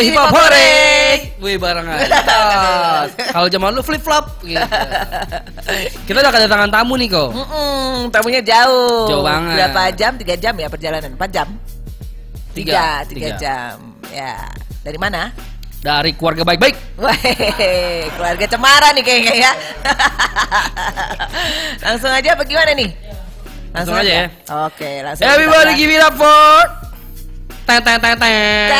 hip hop hore. Wih barengan. Tas. Kalau zaman lu flip flop gitu. Kita udah kedatangan tamu nih kok. Mm-mm, tamunya jauh. Jauh banget. Berapa jam? Tiga jam ya perjalanan? Empat jam? Tiga. Tiga, jam. Ya. Dari mana? Dari keluarga baik-baik. Keluarga cemara nih kayaknya ya. langsung aja apa gimana nih? Langsung aja ya. Oke, langsung. Everybody give it up for Teng teng teng teng.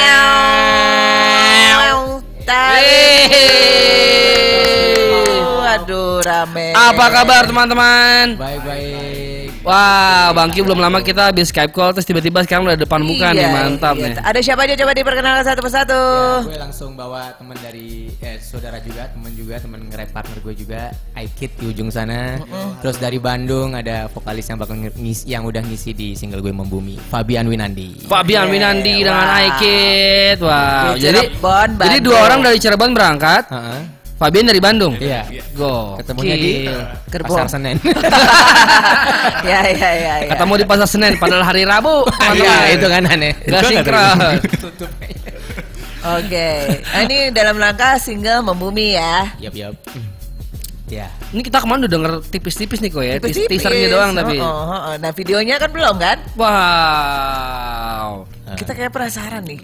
Aduh, rame. Apa kabar teman-teman? Baik-baik. Wah, Bang Q belum lama kita habis Skype call terus tiba-tiba sekarang udah depan muka nih, Iya, mantap iya. nih. Ada siapa aja coba diperkenalkan satu persatu. Ya, gue langsung bawa teman dari eh, saudara juga, teman juga, teman nge-rap partner gue juga, Aikid di ujung sana. Terus dari Bandung ada vokalis yang bakal ngisi, yang udah ngisi di single gue Membumi, Fabian Winandi. Fabian Oke, Winandi dengan. Aikid. Wow. Di Jadi Cirebon, jadi dua orang dari Cirebon berangkat, Heeh. Fabian dari Bandung. Iya. Go. Ketemunya di Gerbong. Pasar Senen. ya, ya, ya, ya. Ketemu di pasar Senen padahal hari Rabu. Iya, itu kan aneh. Gak sinkron. Tutup. Oke. Nah, ini dalam rangka single Membumi ya. Yap, yap. Ya. Ini kita kemarin udah denger tipis-tipis nih kok ya, Tipis-tipis. teasernya doang tapi. Oh, oh, oh. Nah, videonya kan belum kan? Wow. Kita kayak penasaran nih.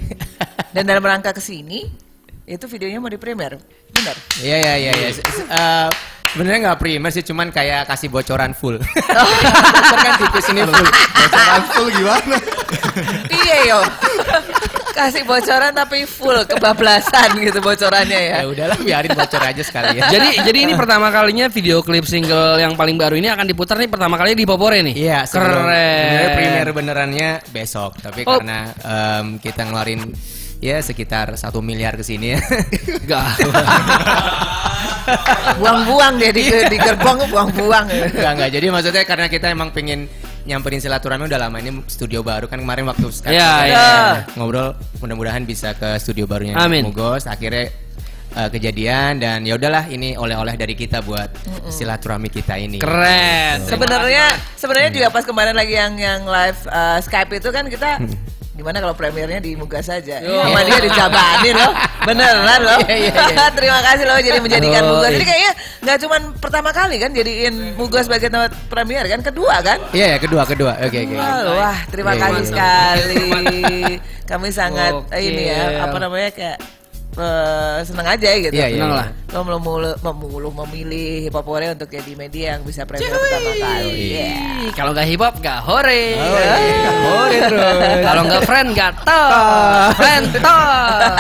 Dan dalam rangka ke sini, itu videonya mau di premier. Benar. Iya, iya, iya, iya. Se- eh, Sebenarnya nggak primer sih, cuman kayak kasih bocoran full. Oh. Bocor kan tipis ini full. Bocoran full gimana? Iya yo. Kasih bocoran tapi full kebablasan gitu bocorannya ya. Ya udahlah, biarin bocor aja sekalian. Jadi jadi ini pertama kalinya video klip single yang paling baru ini akan diputar nih pertama kali di Popore nih. Iya, keren. Sebenarnya premier benerannya besok, tapi Oh. karena em, kita ngeluarin ya sekitar satu miliar ke sini ya. Buang-buang dia di, di gerbong buang-buang. Enggak enggak. Jadi maksudnya karena kita emang pengen nyamperin silaturahmi udah lama ini studio baru kan kemarin waktu Skype Iya, kita iya. ngobrol mudah-mudahan bisa ke studio barunya Amin. Mugos akhirnya eh, kejadian dan ya udahlah ini oleh-oleh dari kita buat silaturahmi kita ini. Keren. Sebenarnya sebenarnya juga pas kemarin lagi yang yang live uh, Skype itu kan kita Hmm. Gimana kalau premiernya di Muga saja. Yo. Sama dia dijabanin loh. Beneran loh. Iya, iya, iya. Terima kasih loh jadi menjadikan Oh, Muga. Jadi kayaknya nggak cuma pertama kali kan jadiin Muga sebagai tempat premier kan kedua kan? Iya ya kedua kedua. Oke oke. Wah, wah, terima Iya, kasih iya. sekali. Kami sangat Oke. ini ya, apa namanya kayak eh, senang aja gitu. Iya, iya, iya. lah. Lo memulih, memulih, memilih hip hop Hore untuk jadi media yang bisa premier pertama kali. Iya. Ih, Kalau nggak hip hop nggak hore. Hore terus. Kalau nggak friend nggak toh. Friend toh.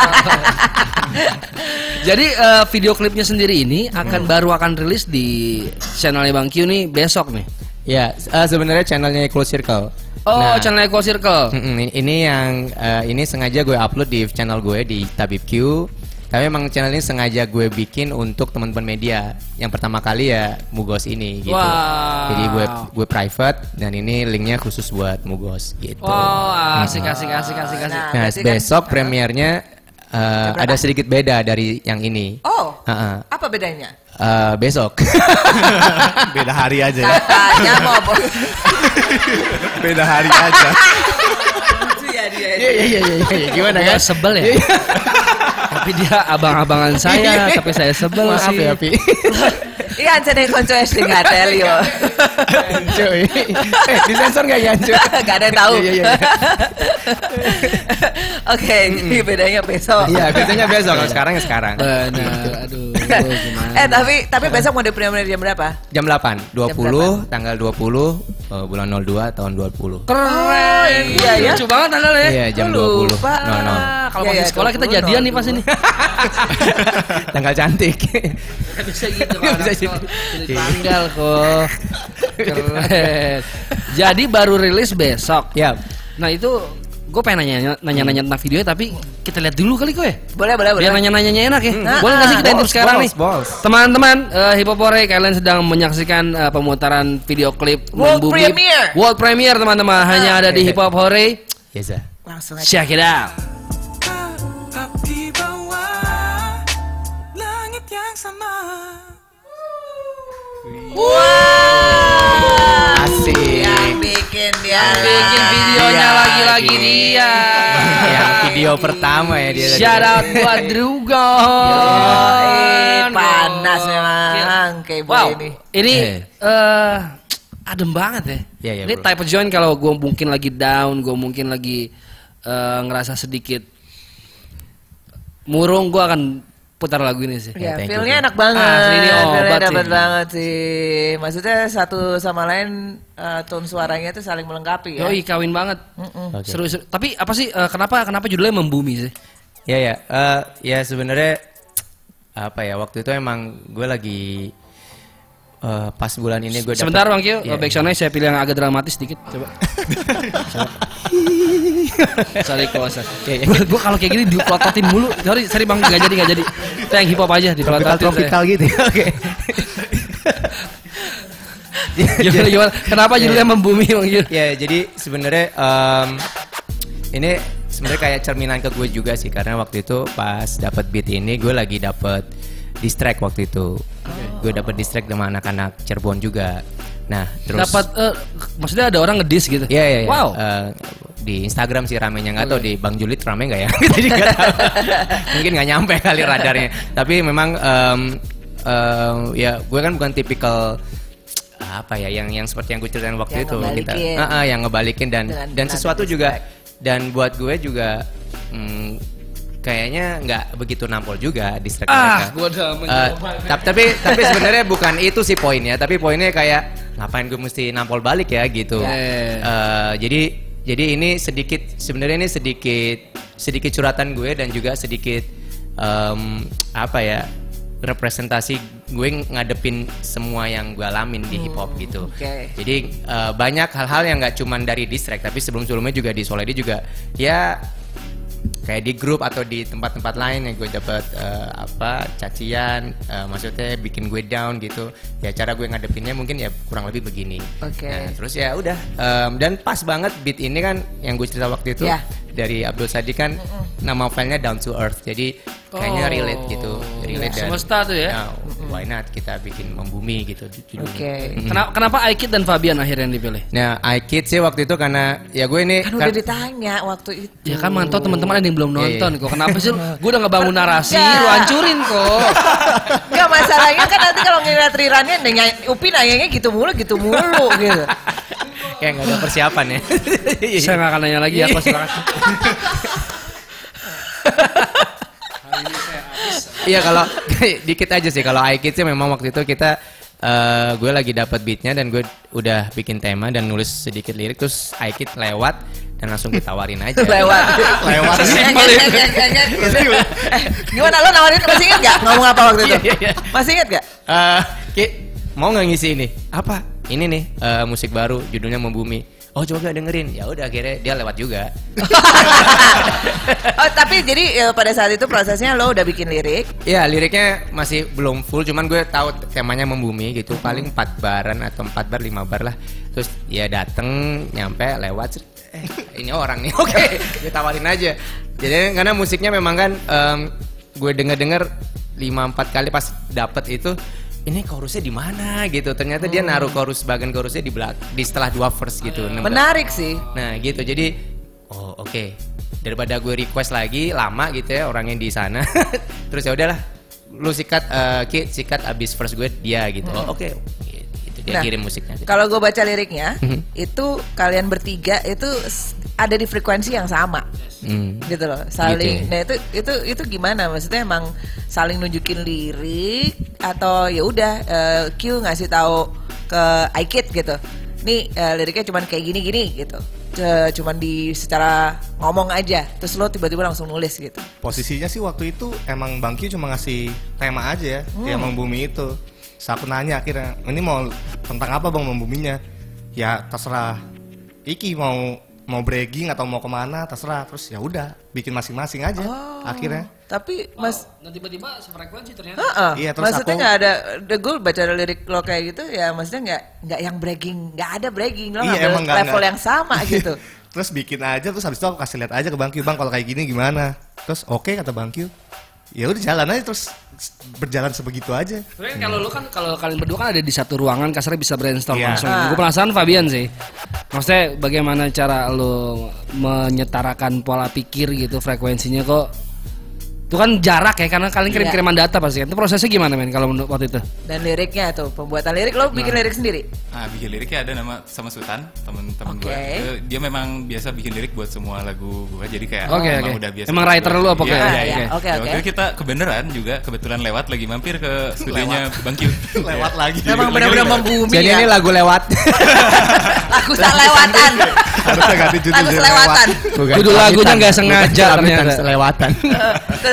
Jadi eh, video klipnya sendiri ini akan baru akan rilis di channelnya Bang Q nih besok nih. Ya, eh, sebenarnya channelnya Close Circle. Oh, Nah, channel Eco Circle. ini- ini yang eh, ini sengaja gue upload di channel gue di Tabib Q. Tapi emang channel ini sengaja gue bikin untuk teman-teman media. Yang pertama kali ya Mugos ini gitu. Wow. Jadi gue gue private dan ini linknya khusus buat Mugos gitu. Oh, asik asik asik asik asik. Nah, Nah, kan- besok premiernya eh, berapa? ada sedikit beda dari yang ini. Oh, Ha-ha. apa bedanya? Eh, besok. Beda hari aja ya. Katanya mau Beda hari aja. lucu ya dia. Iya iya iya iya iya. gimana Gua kan? sebel ya. tapi dia abang-abangan saya, tapi saya sebel Maaf sih. ya, Pi. Iya, nih konco SD nggak tell yo. Cuy. Eh, disensor enggak ya, Cuy? Gak ada yang tahu. Iya, iya, iya. Oke, jadi bedanya besok. Iya, biasanya besok kalau sekarang ya sekarang. Benar, aduh, gimana? Eh tapi tapi besok mau di premier jam berapa? Jam 8, 20, tanggal 20 eh, bulan 02 tahun 20. Keren. Oh, iya, ya. Lucu banget tanggal ya. Iya, jam Lu 20. lupa. No, no. Kalau Iya, masih iya, sekolah kita 20, jadian nih pas ini. tanggal cantik. bisa gitu kalau bisa gitu. tanggal kok. Keren. Jadi baru rilis besok. ya. Nah itu gue pengen nanya nanya nanya tentang videonya tapi kita lihat dulu kali kok ya. Boleh boleh boleh. Biar nanya-nanyanya enak ya. Hmm. Boleh nggak sih kita Balls, intip sekarang balls, nih? balls. Teman-teman, uh, Hipopore kalian sedang menyaksikan eh, pemutaran video klip World Membumi- premiere. World premiere teman-teman. Hanya ada di oke. Hip Hop Hore. Yes, ah. Langsung aja. Check it out. Tetap bikin dia. Bikin videonya Iya, lagi-lagi lagi. dia. yang video pertama ya dia. tadi. Shout out buat Drugon. Eh, panas memang kayak Wow, ini. ini Eh. eh adem banget ya. Iya, iya, ini bro. type of joint kalau gue mungkin lagi down, gue mungkin lagi eh, ngerasa sedikit murung, gue akan putar lagu ini sih. Ya, thank you, feelnya enak banget. Ah, ini feelnya obat dapet sih. banget sih. Maksudnya satu sama lain eh, tone suaranya tuh saling melengkapi ya. Yoi, kawin banget. Oke. Seru, seru. Tapi apa sih eh, kenapa kenapa judulnya membumi sih? Ya ya, Eh, ya sebenarnya apa ya waktu itu emang gue lagi eh, pas bulan ini gue Sebentar Bang Kyo, Iya, back soundnya saya pilih yang agak dramatis dikit, coba. sorry kosa. Iya, iya. Gue kalau kayak gini dipelototin mulu. Sorry, sorry Bang, nggak jadi nggak jadi. Kita yang hip hop aja dipelototin. Tropical gitu ya. Oke. Gimana, gimana? Kenapa judulnya membumi Bang Kyo? ya jadi sebenarnya em, ini sebenarnya kayak cerminan ke gue juga sih karena waktu itu pas dapat beat ini gue lagi dapat distract waktu itu gue dapat distract sama anak-anak Cirebon juga nah terus Dapat eh, maksudnya ada orang ngedis gitu. Iya iya. iya. Wow. Eh, di Instagram sih ramenya nggak tahu di Bang Julit rame nggak ya? Kita juga. Mungkin nggak nyampe kali radarnya. Tapi memang em, em, ya gue kan bukan tipikal apa ya yang yang seperti yang gue ceritain waktu Yang itu kita. Ah, ah, yang ngebalikin dan dan sesuatu juga dan buat gue juga hmm, kayaknya nggak begitu nampol juga distract Ah, mereka. gua udah Eh, tapi tapi, tapi sebenarnya bukan itu sih poinnya tapi poinnya kayak ngapain gue mesti nampol balik ya gitu Ya. Eh, jadi jadi ini sedikit sebenarnya ini sedikit sedikit curhatan gue dan juga sedikit em, apa ya representasi gue ngadepin semua yang gue alamin di hip hop gitu. oke. Jadi eh, banyak hal-hal yang nggak cuman dari distrack tapi sebelum-sebelumnya juga di Soledi juga ya kayak di grup atau di tempat-tempat lain yang gue dapat eh, apa cacian eh, maksudnya bikin gue down gitu ya cara gue ngadepinnya mungkin ya kurang lebih begini Oke. Nah, terus ya udah Em, dan pas banget beat ini kan yang gue cerita waktu itu Ya. dari Abdul Sadi kan nama filenya Down to Earth jadi kayaknya Oh. relate gitu relate dan Semesta tuh ya. nah, why not kita bikin membumi gitu judulnya. Oke. Kenapa, kenapa Aikid dan Fabian akhirnya yang dipilih? Nah, I Kid sih waktu itu karena ya gue ini Kan udah ditanya waktu itu. Ya kan mantau teman-teman ada yang belum Iya, iya. nonton kok. Kenapa sih? Gue udah ngebangun narasi, lu hancurin kok. Enggak masalahnya kan nanti kalau ngeliat rirannya nanya Upi nanyanya gitu mulu gitu mulu gitu. kayak nggak ada persiapan ya. Saya nggak akan nanya lagi ya, silakan. Iya kalau dikit aja sih kalau I Kid sih memang waktu itu kita eh, gue lagi dapat beatnya dan gue udah bikin tema dan nulis sedikit lirik terus I Kid lewat dan langsung ditawarin aja. Lewat. Lewat. Sesimpel itu. Eh, Gimana lo nawarin masih inget gak ngomong apa waktu itu? Iya, iya. Masih inget gak? Eh, Ki, mau nggak ngisi ini? Apa? Ini nih eh, musik baru judulnya Membumi. Oh coba dengerin. Ya udah akhirnya dia lewat juga. oh tapi jadi eh, pada saat itu prosesnya lo udah bikin lirik. Ya liriknya masih belum full, cuman gue tahu temanya membumi gitu, paling 4 baran atau 4 bar 5 bar lah. Terus ya dateng, nyampe, lewat, eh ini orang nih, oke, gue tawarin aja. Jadi karena musiknya memang kan em, gue denger denger 5-4 kali pas dapet itu ini chorusnya di mana? gitu. Ternyata dia naruh chorus bagian chorusnya di belak di setelah dua verse gitu. Menarik sih. Nah gitu. Jadi oh oke. Daripada gue request lagi lama gitu ya orangnya di sana. Terus ya udahlah lu sikat eh, Ki sikat abis first gue dia gitu. Oh oke. gitu dia Nah, kirim musiknya gitu. Kalau gue baca liriknya, Mhm. itu kalian bertiga itu ada di frekuensi yang sama, Hmm. gitu loh. Saling. Gitu ya. Nah itu itu itu gimana? Maksudnya emang saling nunjukin lirik atau ya udah eh, Q ngasih tahu ke Aikid gitu. Nih eh, liriknya cuman kayak gini-gini gitu. Cuman di secara ngomong aja, terus lo tiba-tiba langsung nulis gitu. Posisinya sih waktu itu emang Bang Q cuma ngasih tema aja ya, yang membumi itu. Terus aku nanya akhirnya, ini mau tentang apa bang membuminya? Ya terserah. Iki mau mau bragging atau mau ke mana terserah. Terus ya udah bikin masing-masing aja akhirnya. Tapi Mas Dan tiba-tiba sefrekuensi ternyata. Heeh. Iya, terus maksudnya aku- nggak ada the gue baca lirik lo kayak gitu ya maksudnya nggak nggak yang bragging nggak ada bragging lo Iya, emang nggak- level nggak. yang sama gitu Terus bikin aja terus habis itu aku kasih lihat aja ke Bang Q, Bang kalau kayak gini gimana? Terus oke kata Bang Q. Ya udah jalan aja terus berjalan sebegitu aja. Sebenarnya kalau lu kan kalau kalian berdua kan ada di satu ruangan kasarnya bisa brainstorm Iya. langsung. Ah. Gue penasaran Fabian sih. Maksudnya bagaimana cara lo menyetarakan pola pikir gitu frekuensinya kok itu kan jarak ya karena kalian kirim-kiriman data pasti kan. Itu prosesnya gimana men kalau menurut waktu itu? Dan liriknya tuh, pembuatan lirik lo bikin lirik sendiri. Ah, bikin liriknya ada nama sama Sultan, temen-temen Oke. gue. Eh, Dia memang biasa bikin lirik buat semua lagu gue, jadi kayak Oke, emang oke. udah biasa. Emang writer lu apa Iya, kayak? iya, iya. ya, oke, Ya, oke. waktu itu kita kebenaran juga kebetulan lewat lagi mampir ke studionya Bang Q. Lewat lagi. Memang benar-benar membumi Jadi ya. ini lagu lewat. Lagu selewatan. Harusnya ganti judul Lagu jadi selewatan. Bukan Judul lagunya pamitan, nggak sengaja bukan pamitan, ternyata. selewatan.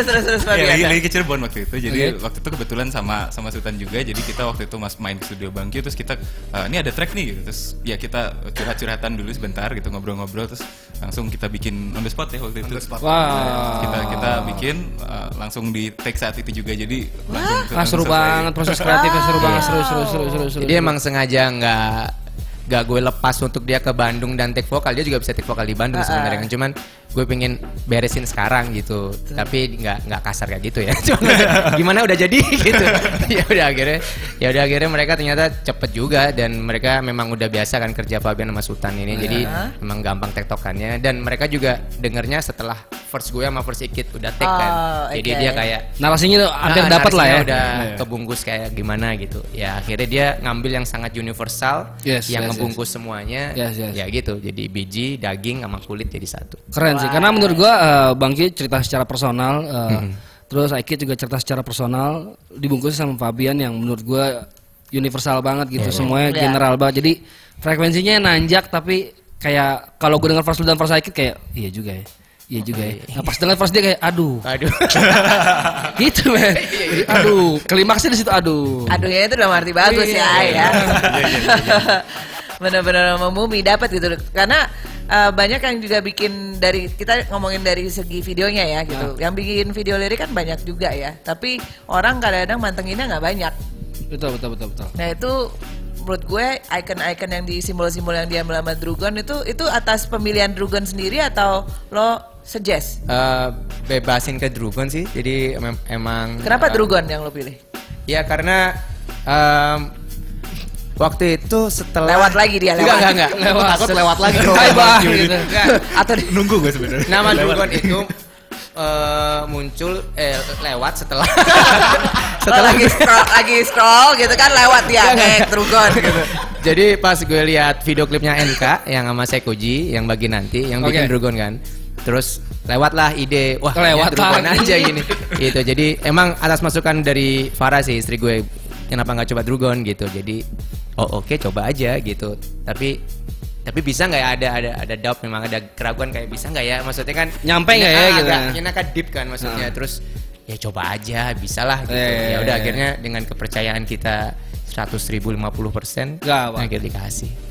Terus terus terus Iya, lagi, Fabian. lagi ke Cirebon waktu itu. Jadi Oke. waktu itu kebetulan sama sama Sultan juga. Jadi kita waktu itu mas main ke studio Bang Q terus kita eh, ini ada track nih gitu. Terus ya kita curhat-curhatan dulu sebentar gitu ngobrol-ngobrol terus langsung kita bikin on the spot ya waktu itu. Wah. Kita kita bikin eh, langsung di take saat itu juga. Jadi langsung Ah, seru langsung selesai. banget proses kreatifnya seru banget seru seru seru seru seru. Jadi emang sengaja nggak nggak gue lepas untuk dia ke Bandung dan take vokal dia juga bisa take vokal di Bandung sebenarnya kan cuman gue pengen beresin sekarang gitu. Tapi nggak nggak kasar kayak gitu ya. Cuman gimana udah jadi gitu. Ya udah akhirnya ya udah akhirnya mereka ternyata cepet juga dan mereka memang udah biasa kan kerja Fabian sama Sultan ini. Jadi memang gampang tektokannya. Dan mereka juga dengernya setelah first gue sama first ikit udah take kan. Oh, jadi oke. dia kayak narasinya tuh hampir Ah, dapat lah ya. udah kebungkus kayak gimana gitu. Ya akhirnya dia ngambil yang sangat universal Yes, yang yes, ngebungkus semuanya. Yes, yes. ya gitu. Jadi biji daging sama kulit jadi satu. Keren sih, karena menurut gua eh, Bang Ki cerita secara personal, eh, terus Aiki juga cerita secara personal, dibungkus sama Fabian yang menurut gua universal banget gitu, semuanya Iya. general banget. Jadi frekuensinya nanjak tapi kayak kalau gue dengar first lu dan first Aiki kayak iya juga ya. Iya juga ya. Nah, pas dengar first dia kayak aduh. aduh gitu men. Jadi, aduh, klimaksnya di situ aduh. Aduhnya itu dalam arti bagus Iya. ya ya. Benar-benar membumi dapat gitu karena eh, banyak yang juga bikin dari kita ngomongin dari segi videonya ya gitu. Yang bikin video lirik kan banyak juga ya. Tapi orang kadang-kadang mantenginnya nggak banyak. Betul betul betul betul. Nah itu menurut gue icon-icon yang di simbol-simbol yang dia melambang Drugon itu itu atas pemilihan Drugon sendiri atau lo suggest? Eh, bebasin ke Drugon sih jadi em- emang Kenapa eh, Drugon yang lo pilih? ya karena em, waktu itu setelah Lewat lagi dia, enggak lewat. enggak enggak Lewat. takut lewat lagi Hai bang gitu. Atau di- Nunggu gue sebenarnya. Nama Drugon itu eh, muncul eh, lewat setelah setelah lagi scroll lagi scroll gitu kan lewat dia kayak Drugon gitu. Jadi pas gue lihat video klipnya NK yang sama Sekoji yang bagi nanti yang bikin. Drugon kan. Terus lewatlah ide wah Kelewatan. Drugon aja gini. gitu. Jadi emang atas masukan dari Farah sih istri gue kenapa nggak coba Drugon gitu. Jadi oh oke coba aja gitu. Tapi tapi bisa nggak ya ada ada ada doubt memang ada keraguan kayak bisa nggak ya maksudnya kan Nyampe nggak ya Ah, gitu. agak- agak deep kan maksudnya terus ya coba aja bisa lah gitu Iya, iya, ya udah iya. akhirnya dengan kepercayaan kita 100 ribu 50 persen Nggak, Pak. akhirnya dikasih Iya, iya,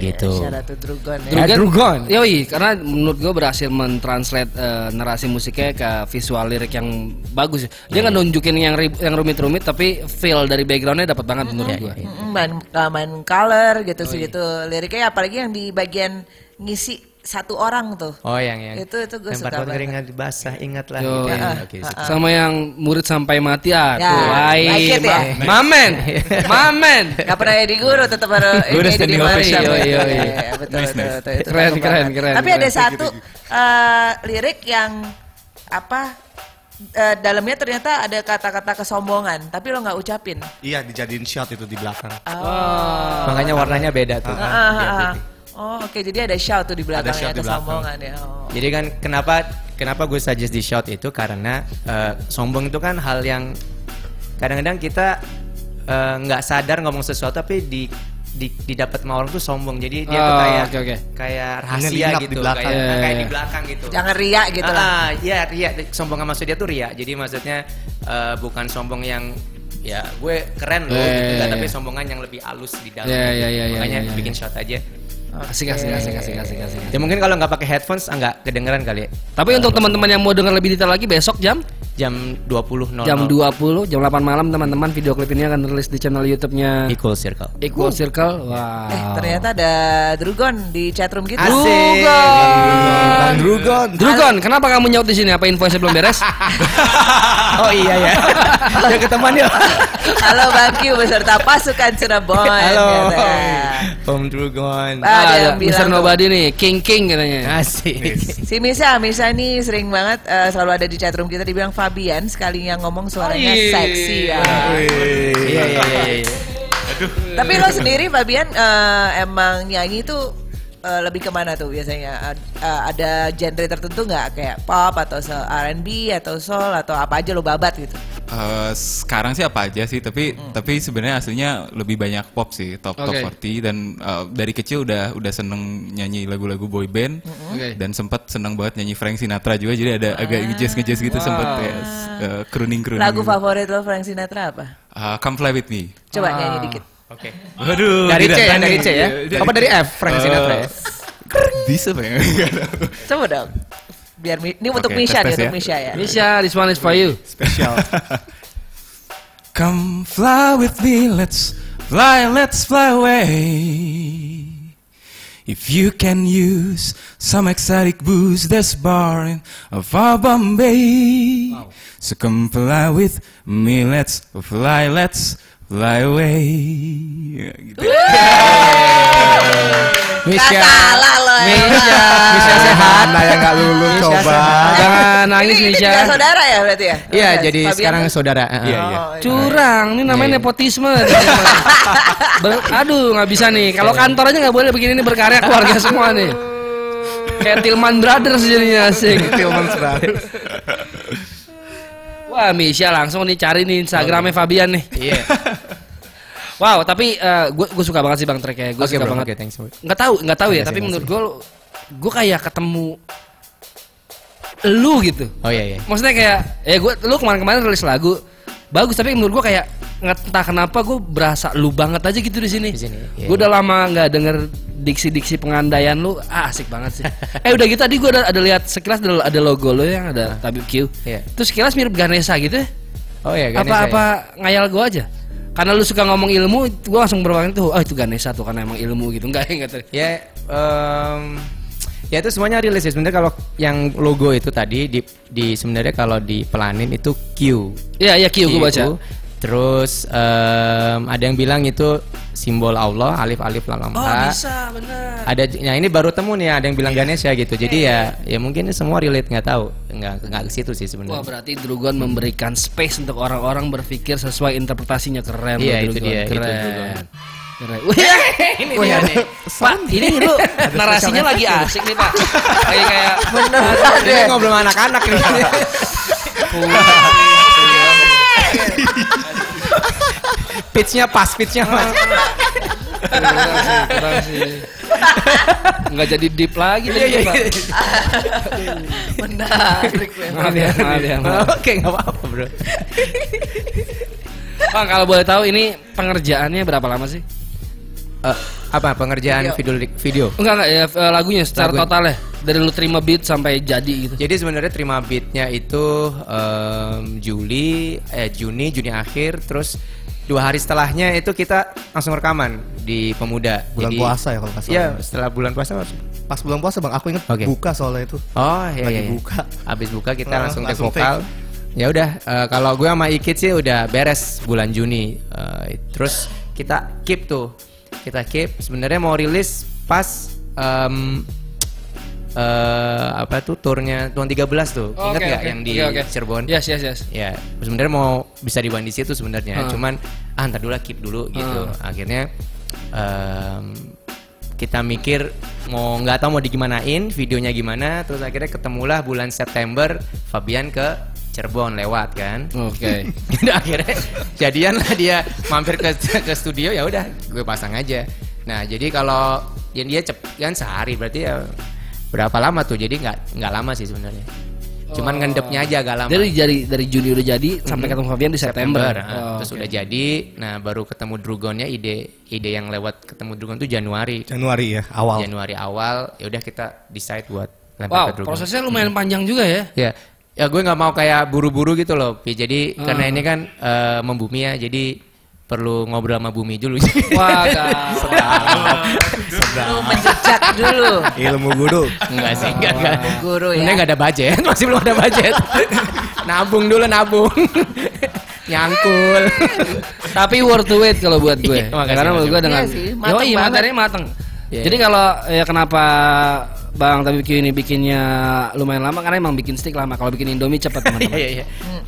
Gitu. Syarat Drugon ya. Ya, Drugon. Yoi, karena menurut gue berhasil mentranslate eh, narasi musiknya ke visual lirik yang bagus. Dia nggak nunjukin yang yang rumit-rumit, tapi feel dari backgroundnya dapat banget menurut gue. Mm, main uh, main color gitu sih gitu liriknya apalagi yang di bagian ngisi satu orang tuh. Oh yang yang Itu- itu gue suka lempar banget. keringat basah ingatlah. Yo, gitu. iya. Oke, suka. Sama yang murid sampai mati ah, Ya, tuh, like it ya. ma- mamen, mamen. Gak pernah jadi guru tetap harus Guru ini standing jadi mana. ovation. Iya, iya, iya. Iya, betul, Nice, betul, nice. betul, itu Keren, keren, keren, Tapi ada satu eh, lirik yang apa eh, dalamnya ternyata ada kata-kata kesombongan tapi lo nggak ucapin. Iya dijadiin shot itu di belakang. Makanya warnanya beda tuh. Ah, ah, ah. Oh oke jadi ada shout tuh di belakangnya shout di belakang. kesombongan ya. Oh. Jadi kan kenapa kenapa gue suggest di shot itu karena eh, sombong itu kan hal yang kadang-kadang kita eh, nggak sadar ngomong sesuatu tapi di di didapat sama orang tuh sombong jadi dia tuh Oh, kayak oke, oke. kayak rahasia di gitu belakang. kayak Iya, kayak iya. di belakang gitu Jangan riak gitu lah. ah, iya ria sombong maksud dia tuh ria jadi maksudnya eh, bukan sombong yang ya gue keren loh Iya, gitu enggak, iya. tapi sombongan yang lebih halus di dalam gitu. iya, iya, iya, makanya iya, iya. bikin shot aja Asik, asik, asik, asik, asik, asik. ya mungkin kalau nggak pakai headphones ah, nggak kedengeran kali ya Tapi untuk teman-teman yang mau dengar lebih detail lagi besok jam jam 20.00 Jam 20, jam 8 malam teman-teman video klip ini akan rilis di channel YouTube-nya Equal Circle. Equal Circle. Wah. Eh ternyata ada Drugon di chatroom kita. Asik. Dan Drugon. Drugon, kenapa kamu nyaut di sini? Apa invoice belum beres? oh iya ya. Udah ketemuan yuk. Halo Bang Q beserta pasukan Cirebon. Halo. Om Drugon. Ah, ada yang Mr. bilang tuh. Nobody nih, King King katanya. Asik. Si Misa, Misa nih sering banget eh, selalu ada di chatroom kita dibilang Fabian sekali yang ngomong suaranya Ih. seksi ya. Iya iya iya iya. Tapi lo sendiri Fabian eh, emang nyanyi tuh eh, lebih ke mana tuh biasanya? Eh, ada genre tertentu nggak kayak pop atau R&B atau soul atau apa aja lo babat gitu? Eh, sekarang sih apa aja sih tapi tapi sebenarnya aslinya lebih banyak pop sih top top Oke. 40 dan eh, dari kecil udah udah seneng nyanyi lagu-lagu boy band Oke. dan sempat seneng banget nyanyi Frank Sinatra juga jadi ada agak ngejazz ngejazz gitu sempet ya uh, crooning crooning Lagu favorit lo Frank Sinatra apa? Come Fly With Me Coba nyanyi dikit. Oke. Waduh Dari tidak C ya, dari C ya. Apa dari F Frank Sinatra ya? Bisa ya? Tahu. Coba dong. Biar ini untuk Oke, Misha nih, untuk ya. Misha ya. Misha, this one is for you. Spesial. Come fly with me, let's fly, let's fly away. If you can use some exotic booze, there's bar in far Bombay. So come fly with me, let's fly, let's fly away. Ya, gitu. Misha. salah lo ya. Misha. Misha sehat. Mana yang nggak lulu Misha coba. sehat. Jangan nangis Ini, ini Misha. juga saudara ya berarti ya? Iya, jadi Fabian sekarang saudara. Iya, iya. Oh, Curang, ini namanya Iya, iya. nepotisme. Ber- Aduh, nggak bisa nih. Kalau kantor aja nggak boleh begini nih berkarya keluarga semua nih. Kayak Tilman Brothers jadinya asik. Tilman Brothers. Wah, Misha langsung nih cari nih Instagramnya Fabian nih. Iya. Wow, tapi gue gue suka banget sih bang tracknya. Gue Oke, suka bro. banget. Oke, thanks. Nggak tahu, nggak tahu ya. Tapi menurut gue, gue kayak ketemu lu gitu. Oh iya iya. Maksudnya kayak, ya gue, lu kemarin-kemarin rilis lagu bagus, tapi menurut gue kayak nggak entah kenapa gue berasa lu banget aja gitu di sini. Di sini, iya, gue udah lama nggak denger diksi-diksi pengandaian lu, ah, asik banget sih. eh udah gitu tadi gue ada, ada lihat sekilas ada, ada logo lu yang ada Tabib Q. Iya. Terus sekilas mirip Ganesha gitu ya. Oh iya, Ganesha, apa ya. apa ngayal gue aja. Karena lu suka ngomong ilmu, gue langsung berpikir tuh, oh itu Ganesha tuh karena emang ilmu gitu. Enggak, enggak. Ya, em, ya itu semuanya rilis ya. Sebenarnya kalau yang logo itu tadi di, di sebenarnya kalau dipelanin itu Q. Iya, iya Q gue baca. Terus em, ada yang bilang itu simbol Allah alif alif lam lam Oh bisa, benar. Ada, nah ini baru temu nih ada yang bilang Ganesha gitu. Jadi ya, ya mungkin semua relate nggak tau, nggak nggak ke situ sih Wah sebenarnya. berarti Drugon memberikan space untuk orang-orang berpikir sesuai interpretasinya keren. Iya, loh, itu Drugon. dia, itu Keren. Drugon. Keren. Wih, ini dia nih. Pak, ini lu narasinya lagi asik nih Pak. Kayak kayak bener. Ini ngobrol sama anak-anak nih. Pitchnya pas, pitchnya pas. Enggak jadi deep lagi Iya, tadi, Pak. Menarik memang. Maaf ya, maaf ya. maaf. Oke, nggak apa-apa bro. Bang, kalau boleh tahu ini pengerjaannya berapa lama sih? Eh, apa pengerjaan video video? Enggak enggak ya eh, lagunya secara Lagu- total ya. Dari lu terima beat sampai jadi gitu. Jadi sebenarnya terima beatnya itu em, Juli, eh Juni, Juni akhir, terus dua hari setelahnya itu kita langsung rekaman di Pemuda. Bulan Jadi- puasa ya kalau nggak salah. Iya, setelah bulan puasa. Pas bulan puasa bang, aku inget Oke. buka soalnya itu. Oh iya Lagi iya. iya. buka. Abis buka kita Ah, langsung, langsung take vokal. Ya udah, eh, kalau gue sama Ikit sih udah beres bulan Juni. Eh, terus kita keep tuh, kita keep. Sebenarnya mau rilis pas em, eh, apa tuh turnya tahun 13 tuh. Ingat Oke, nggak oke. yang di Oke, oke. Cirebon? Yes, yes, yes. Ya, sebenarnya mau bisa dibuat di situ sebenarnya. Hmm. Cuman ah ntar dulu lah, keep dulu gitu. Akhirnya em, kita mikir mau nggak tahu mau digimanain, videonya gimana, terus akhirnya ketemulah bulan September Fabian ke Cirebon lewat kan. Oke. Udah akhirnya jadian lah dia mampir ke ke studio ya udah gue pasang aja. Nah jadi kalau yang dia cep kan sehari berarti ya berapa lama tuh? Jadi nggak nggak lama sih sebenarnya. Cuman ngendepnya aja agak lama. Jadi dari dari Juni udah jadi sampai ketemu Fabian di September. nah, Oh, terus oke. udah jadi. Nah baru ketemu Drugonnya ide ide yang lewat ketemu Drugon tuh Januari. Januari ya, awal. Januari awal ya udah kita decide buat lempar Wow, ke Drugon. prosesnya lumayan panjang juga ya. Ya ya gue nggak mau kayak buru-buru gitu loh Pi. jadi karena ini kan eh, membumi ya jadi perlu ngobrol sama bumi dulu Wah, Kak. Lu menjejak dulu. Ilmu guru. enggak sih enggak enggak Guru ya. ini nggak ada budget masih belum ada budget nabung dulu nabung nyangkul Tapi worth to wait kalau buat gue. Iya, makasih, Karena menurut gue dengan Iya sih, mateng Yoi, materinya mateng. Iya. Jadi kalau ya kenapa Bang Tapi Q ini bikinnya lumayan lama karena emang bikin stick lama. Kalau bikin Indomie cepat teman-teman. iya iya.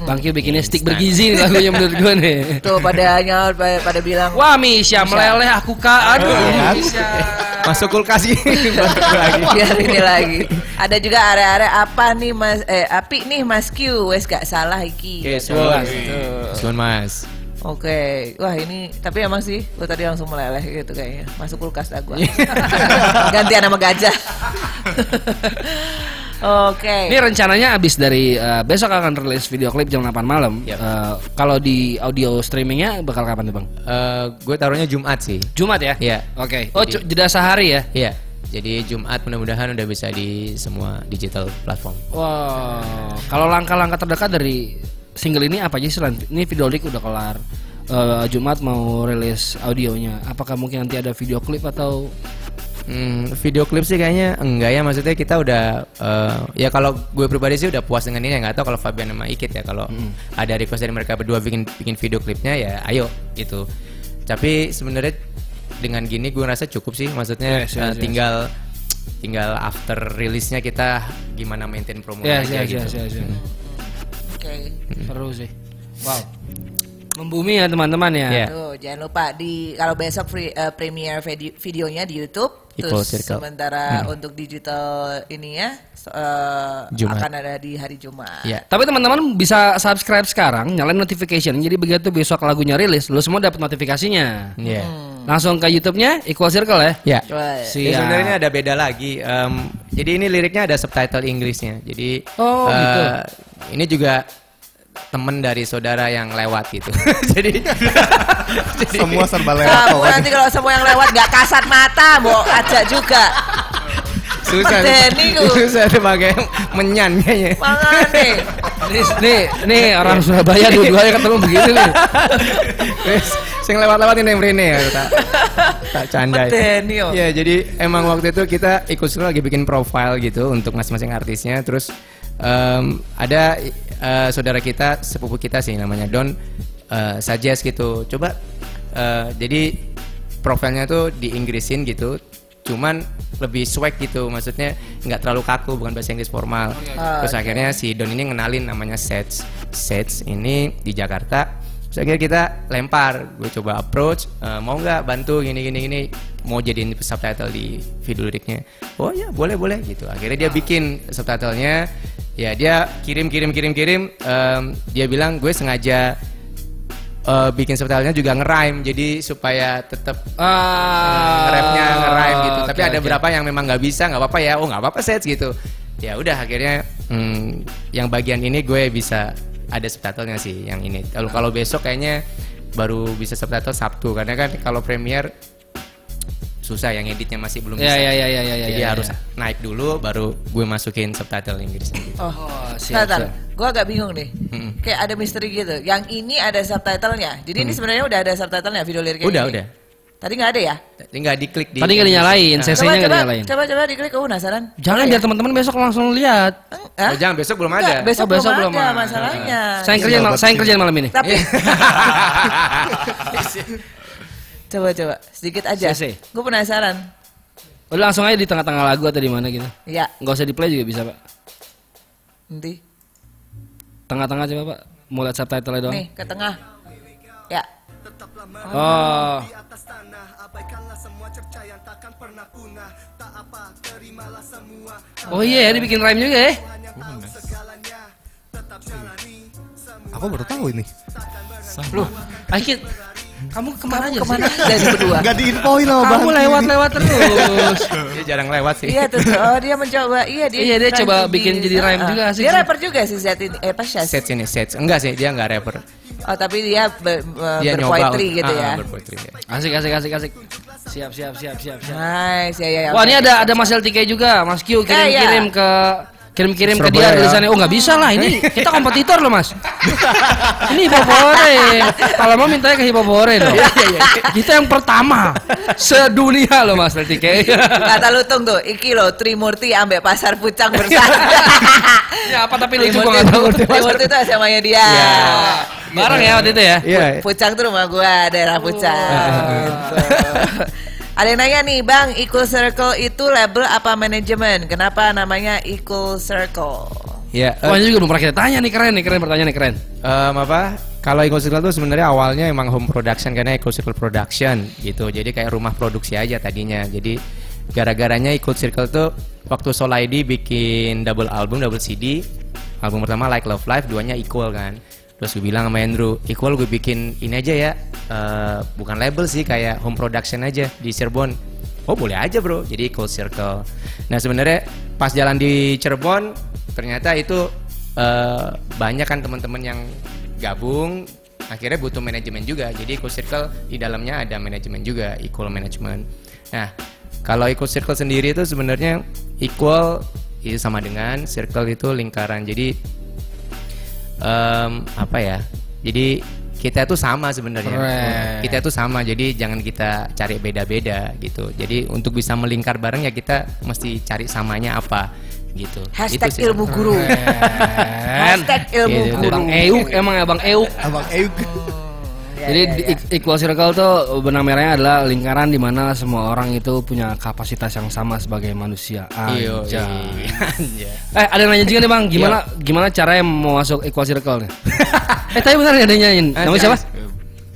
Bang Q bikinnya stick bergizi nih lagunya menurut gue nih. Tuh pada nyaut pada, pada bilang Wah Misha meleleh aku kak. Aduh Misha. Masuk kulkas lagi. Biar ini lagi. Ada juga area-area apa nih Mas? Eh api nih Mas Q wes gak salah iki. oke suan suan mas Oke, wah ini tapi emang sih gue tadi langsung meleleh gitu kayaknya masuk kulkas dah Iya. gua. Gantian nama gajah. Oke. Ini rencananya abis dari eh, besok akan rilis video klip jam 8 malam. Yap. Eh, kalau di audio streamingnya bakal kapan tuh bang? Eh, gue taruhnya Jumat sih Jumat ya? Iya. Oke. Oh Jadi- cu- jeda sehari ya? Iya, jadi Jumat mudah-mudahan udah bisa di semua digital platform. Wow. Kalau langkah-langkah terdekat dari single ini apa aja sih? Ini video lirik udah kelar. Eh, Jumat mau rilis audionya. Apakah mungkin nanti ada video klip atau? Hmm, video klip sih kayaknya enggak ya, maksudnya kita udah eh, ya kalau gue pribadi sih udah puas dengan ini ya nggak tahu kalau Fabian sama Ikit ya kalau ada request dari mereka berdua bikin bikin video klipnya ya ayo gitu. Tapi sebenarnya dengan gini gue rasa cukup sih, maksudnya Yes, yes, yes. tinggal tinggal after rilisnya kita gimana maintain promo Ya, aja ya, gitu. ya, ya, ya. Oke. Seru sih. Wow. Membumi ya teman-teman ya. Iya. Tuh, jangan lupa di kalau besok free, eh, premiere vidi- videonya di YouTube Equal terus Circle. sementara untuk digital ini ya eh, Jumat. akan ada di hari Jumat. Iya. Tapi teman-teman bisa subscribe sekarang, nyalain notification. Jadi begitu besok lagunya rilis, lu semua dapat notifikasinya. Iya. Langsung ke YouTube-nya Equal Circle ya. Ya. Si- Siap. sebenarnya ini ada beda lagi. Em, jadi ini liriknya ada subtitle Inggrisnya. Jadi Oh, eh, gitu. Ini juga temen dari saudara yang lewat gitu. jadi, jadi Semua serba lewat Kamu nanti kalau semua yang lewat nggak kasat mata, mau ajak juga. susah. Ku. susah tuh pakai menyan kayaknya. Mangane. Nih, nih, nih orang Surabaya dua-duanya ketemu begitu nih. Wes, sing lewat-lewat ini mrene ya tak tak candai. Medeni, yo. Ya, jadi emang waktu itu kita ikut seru lagi bikin profile gitu untuk masing-masing artisnya terus em, ada eh, saudara kita sepupu kita sih namanya Don eh, suggest gitu. Coba eh, jadi profilnya tuh di Inggrisin gitu. Cuman lebih swag gitu, maksudnya nggak terlalu kaku, bukan bahasa Inggris formal. Terus akhirnya si Don ini ngenalin namanya Sets. Sets ini di Jakarta. Terus akhirnya kita lempar, gue coba approach, "Eh, mau nggak bantu gini gini gini, mau jadiin subtitle di video liriknya. Oh ya boleh boleh gitu. Akhirnya dia bikin subtitlenya, ya dia kirim kirim kirim kirim, Em, dia bilang gue sengaja eh, bikin subtitlenya juga ngerime, jadi supaya tetap Ah, rapnya ngerime gitu. Tapi ada oke. beberapa yang memang nggak bisa, nggak apa-apa ya. Oh nggak apa-apa sets gitu. Ya udah akhirnya hmm, yang bagian ini gue bisa ada subtitlenya sih yang ini. Kalau kalau besok kayaknya baru bisa subtitle Sabtu karena kan kalau premiere susah yang editnya masih belum Ya, bisa. ya, ya, ya, ya, Jadi ya, harus ya. naik dulu baru gue masukin subtitle Inggrisnya. gitu. Oh, Oh, siap, siap. gue agak bingung nih. Mm-mm. Kayak ada misteri gitu. Yang ini ada subtitlenya. Jadi ini sebenarnya udah ada subtitlenya video liriknya. Udah, ini. udah. Tadi nggak ada ya? Tinggal diklik di Tadi nggak dinyalain, Nah, CC-nya coba, nggak coba, dinyalain. coba, coba diklik. Aku penasaran. Jangan biar ya? teman-teman besok langsung lihat. Hah? Oh, jangan besok belum Enggak, ada. besok, Oh, besok belum, belum ada ada. masalahnya. Saya mal- saya kerjaan malam ini. Tapi coba coba sedikit aja. Gue penasaran. Udah langsung aja di tengah-tengah lagu atau di mana gitu. Ya, Nggak usah di play juga bisa pak. nanti. Tengah-tengah coba pak. Mau lihat subtitle doang. Nih, ke tengah. Ya. Oh. Oh iya, dia bikin rhyme juga ya. Aku baru tahu ini. Loh, Aikit, kamu ke mana aja Ke mana sih? nih berdua? Gak diinfoin loh bang. Kamu lewat-lewat terus. Dia jarang lewat sih. Iya tuh, oh dia mencoba, iya dia. Iya, dia coba bikin jadi rhyme Ah, juga ah. asik Dia sih. rapper juga sih Zat ini, eh apa Syaz? Sets ini sets. Enggak sih, dia enggak rapper. Oh tapi dia be, be- Dia berpoetry nyoba gitu ah, ya. berpoetry, ya. Asik, asik, asik, asik. Siap, siap, siap, siap, siap. Nice, ya ya. ya. Wah, ini ada ada Mas LTK juga, Mas Q kirim-kirim ke kirim-kirim ke dia ya. tulisannya oh nggak bisa lah ini kita kompetitor loh mas ini hipopore kalau mau mintanya ke hipopore loh kita yang pertama sedunia loh mas nanti kayak Kata lu tung tuh, iki lo Trimurti ambek pasar pucang bersama. ya apa tapi lucu Trimurti, gua nggak tahu Trimurti itu SMA-nya dia. Iya. bareng ya waktu itu ya Iya. Pucang tuh rumah gua, daerah Pucang. Ada yang nanya nih, Bang, Equal Circle itu label apa manajemen? Kenapa namanya Equal Circle? Ya, Wah ini juga belum pernah kita tanya nih keren nih keren pertanyaan nih keren. Em, apa? Kalau Eco Circle tuh sebenarnya awalnya emang home production karena Eco Circle Production gitu. Jadi kayak rumah produksi aja tadinya. Jadi gara-garanya Eco Circle tuh waktu Soul ID bikin double album double CD album pertama Like Love Life duanya Equal kan terus gue bilang sama Andrew Equal gue bikin ini aja ya eh, bukan label sih kayak home production aja di Cirebon. Oh boleh aja bro. Jadi Equal Circle. Nah sebenarnya pas jalan di Cirebon ternyata itu eh, banyak kan teman-teman yang gabung akhirnya butuh manajemen juga. Jadi Equal Circle di dalamnya ada manajemen juga equal management. Nah kalau Equal Circle sendiri itu sebenarnya equal itu sama dengan circle itu lingkaran. Jadi em, apa ya jadi kita itu sama sebenarnya kita itu sama jadi jangan kita cari beda-beda gitu jadi untuk bisa melingkar bareng ya kita mesti cari samanya apa gitu Hashtag Itu sih. ilmu guru. Hashtag ilmu Gitu. guru. Bang Euk emang ya Bang Euk Abang Euk. Ya, Jadi ya, ya. di- Equal Circle tuh benang merahnya adalah lingkaran di mana semua orang itu punya kapasitas yang sama sebagai manusia. Iyo, Anjay. iya. Eh ada yang nanya juga nih bang, gimana gimana caranya mau masuk Equal Circle nih? eh tapi benar ada yang nanyain. Namanya siapa?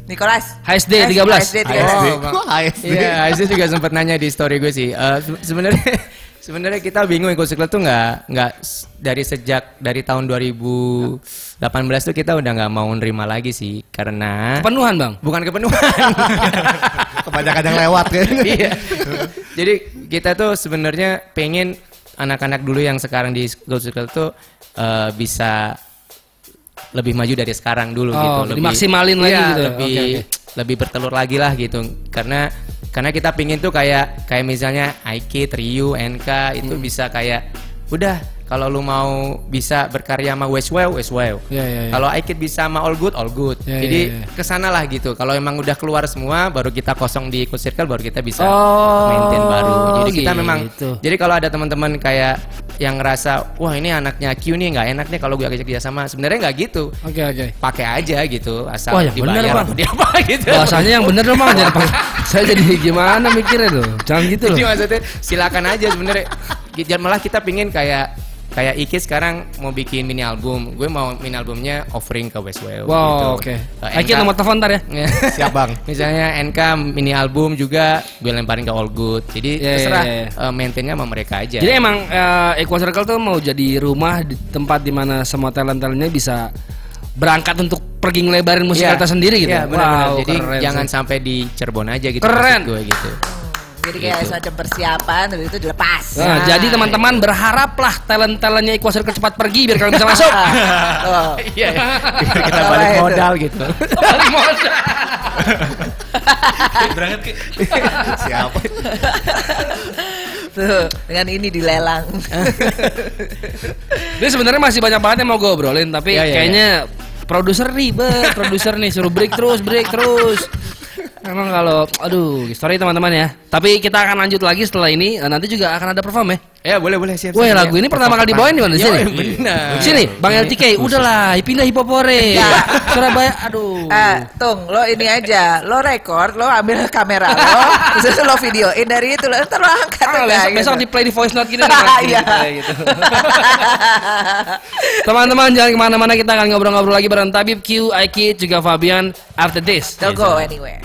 Nicholas. HSD 13. HSD 13. Oh, HSD? Iya, Aisyah juga sempat nanya di story gue sih. Eh, se- sebenarnya sebenarnya kita bingung Eco Circle tuh nggak nggak dari sejak dari tahun 2018 tuh kita udah nggak mau nerima lagi sih karena Penuhan bang. bukan kepenuhan. Kebanyakan yang lewat kan. iya. Jadi kita tuh sebenarnya pengen anak-anak dulu yang sekarang di Circle tuh eh, bisa lebih maju dari sekarang dulu Oh, gitu, dimaksimalin lagi Iya, gitu. lebih Oke, oke. lebih bertelur lagi lah gitu. Karena karena kita pingin tuh kayak kayak misalnya Aikid, Ryu, NK itu Hmm. bisa kayak udah kalau lu mau bisa berkarya sama Westwell, Westwell. Iya, iya, iya. Kalau Aikid bisa sama All Good, All Good. Iya, Jadi iya, iya. ke sana lah gitu. Kalau emang udah keluar semua, baru kita kosong di Eco Circle, baru kita bisa Oh, maintain baru. Jadi kita memang, gitu. jadi kalau ada teman-teman kayak yang ngerasa, wah ini anaknya Q nih nggak enak nih kalau gue ajak dia sama. Sebenarnya nggak gitu. Oke oke. Pakai aja gitu, asal Wah, yang bener, dibayar atau dia apa gitu. Bahasanya yang bener dong bang. Jangan pakai- Saya jadi gimana mikirnya tuh? Jangan gitu loh. Jadi maksudnya silakan aja sebenarnya. Jangan malah kita pingin kayak kayak Iki sekarang mau bikin mini album. Gue mau mini albumnya offering ke Westwell. Wow gitu. oke. Aikid NK nomor telepon ntar ya. Siap bang. Misalnya NK mini album juga gue lemparin ke All Good. Jadi Iya, terserah iya, iya. eh, maintainnya sama mereka aja. Jadi emang eh, Equal Circle tuh mau jadi rumah di tempat di mana semua talent-talentnya bisa berangkat untuk pergi ngelebarin musikalitas Iya. sendiri gitu. Iya, benar-benar. Wow, Jadi keren jangan sih. sampai di Cirebon aja gitu. Keren. gue gitu. Jadi kayak Gitu. semacam persiapan, habis itu dilepas. Nah, jadi teman-teman berharaplah talent-talentnya Equal Circle cepat pergi biar kalian bisa masuk. Tuh. Iya. Biar kita balik modal gitu. Balik modal. Berangkat ke Siapa? Tuh, dengan ini dilelang. Ini sebenarnya masih banyak banget yang mau gue obrolin tapi Iya, iya, kayaknya produser ribet, produser nih suruh break terus, break terus. Emang kalau aduh, sorry teman-teman ya. Tapi kita akan lanjut lagi setelah ini. Eh, Nanti juga akan ada perform ya. Ya boleh boleh siap. Wah, lagu ini pertama kali dibawain di mana? Di Iya, sini. benar. Sini, Bang LTK, udahlah, pindah hipopore. Surabaya, aduh. Eh, Tung, lo ini aja, lo record, lo ambil kamera lo, terus lo videoin dari itu, lo ntar lo angkat udah, besok, besok di play di voice note gini nih, Iya. gitu. Teman-teman jangan ke mana-mana kita akan ngobrol-ngobrol lagi bareng Tabib Q, Aiki, juga Fabian after this. Don't go anywhere.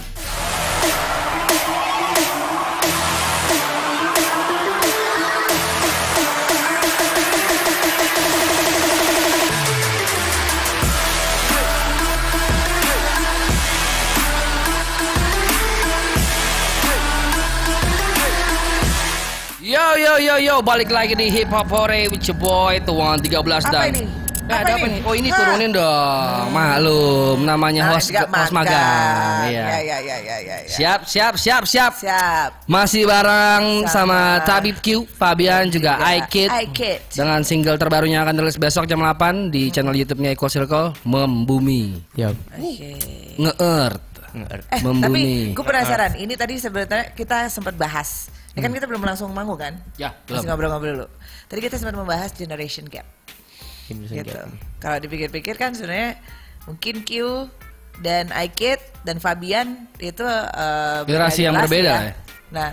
Yo yo yo yo balik lagi di Hip Hop Hore with your boy Tuan 13 Apa dan ini? Nah, ada apa ini? nih? Oh ini Hah? turunin dong. Maklum, namanya Ah, host host magang. Ya, Iya. ya, ya, ya, ya, ya. Siap, siap, siap, siap. Siap. Masih bareng sama, Sama- Tabib Q, Fabian juga Juga iKid. iKid. Dengan single terbarunya akan rilis besok jam 8 di channel YouTube-nya Equal Circle, Membumi. Yap. Oke. Nge-earth. Eh, Membumi. tapi gue penasaran. Ini tadi sebenarnya kita sempat bahas. Ya kan kita belum langsung manggung kan? Ya, Masih belum. ngobrol-ngobrol dulu. Tadi kita sempat membahas generation gap. Indonesian gitu. Gap. Kalau dipikir-pikir kan sebenarnya mungkin Q dan iKid dan Fabian itu beda Generasi yang berbeda ya. ya. Nah,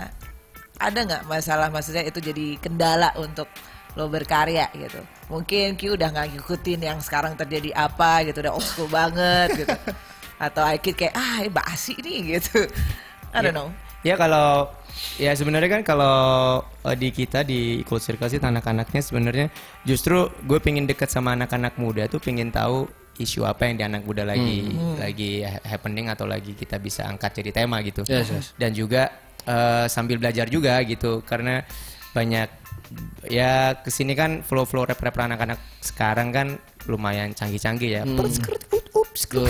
ada nggak masalah maksudnya itu jadi kendala untuk lo berkarya gitu. Mungkin Q udah nggak ngikutin yang sekarang terjadi apa gitu, udah old school banget gitu. Atau iKid kayak ah basi nih gitu. I don't know. Ya kalau ya sebenarnya kan kalau eh, di kita di Equal Circle sih anak-anaknya sebenarnya justru gue pengen deket sama anak-anak muda tuh pengen tahu isu apa yang di anak muda lagi lagi ha- happening atau lagi kita bisa angkat jadi tema gitu. Yes, yes. Dan juga eh, sambil belajar juga gitu karena banyak ya ke sini kan flow-flow rap-rap anak-anak sekarang kan lumayan canggih-canggih ya. Ut, ups, gitu.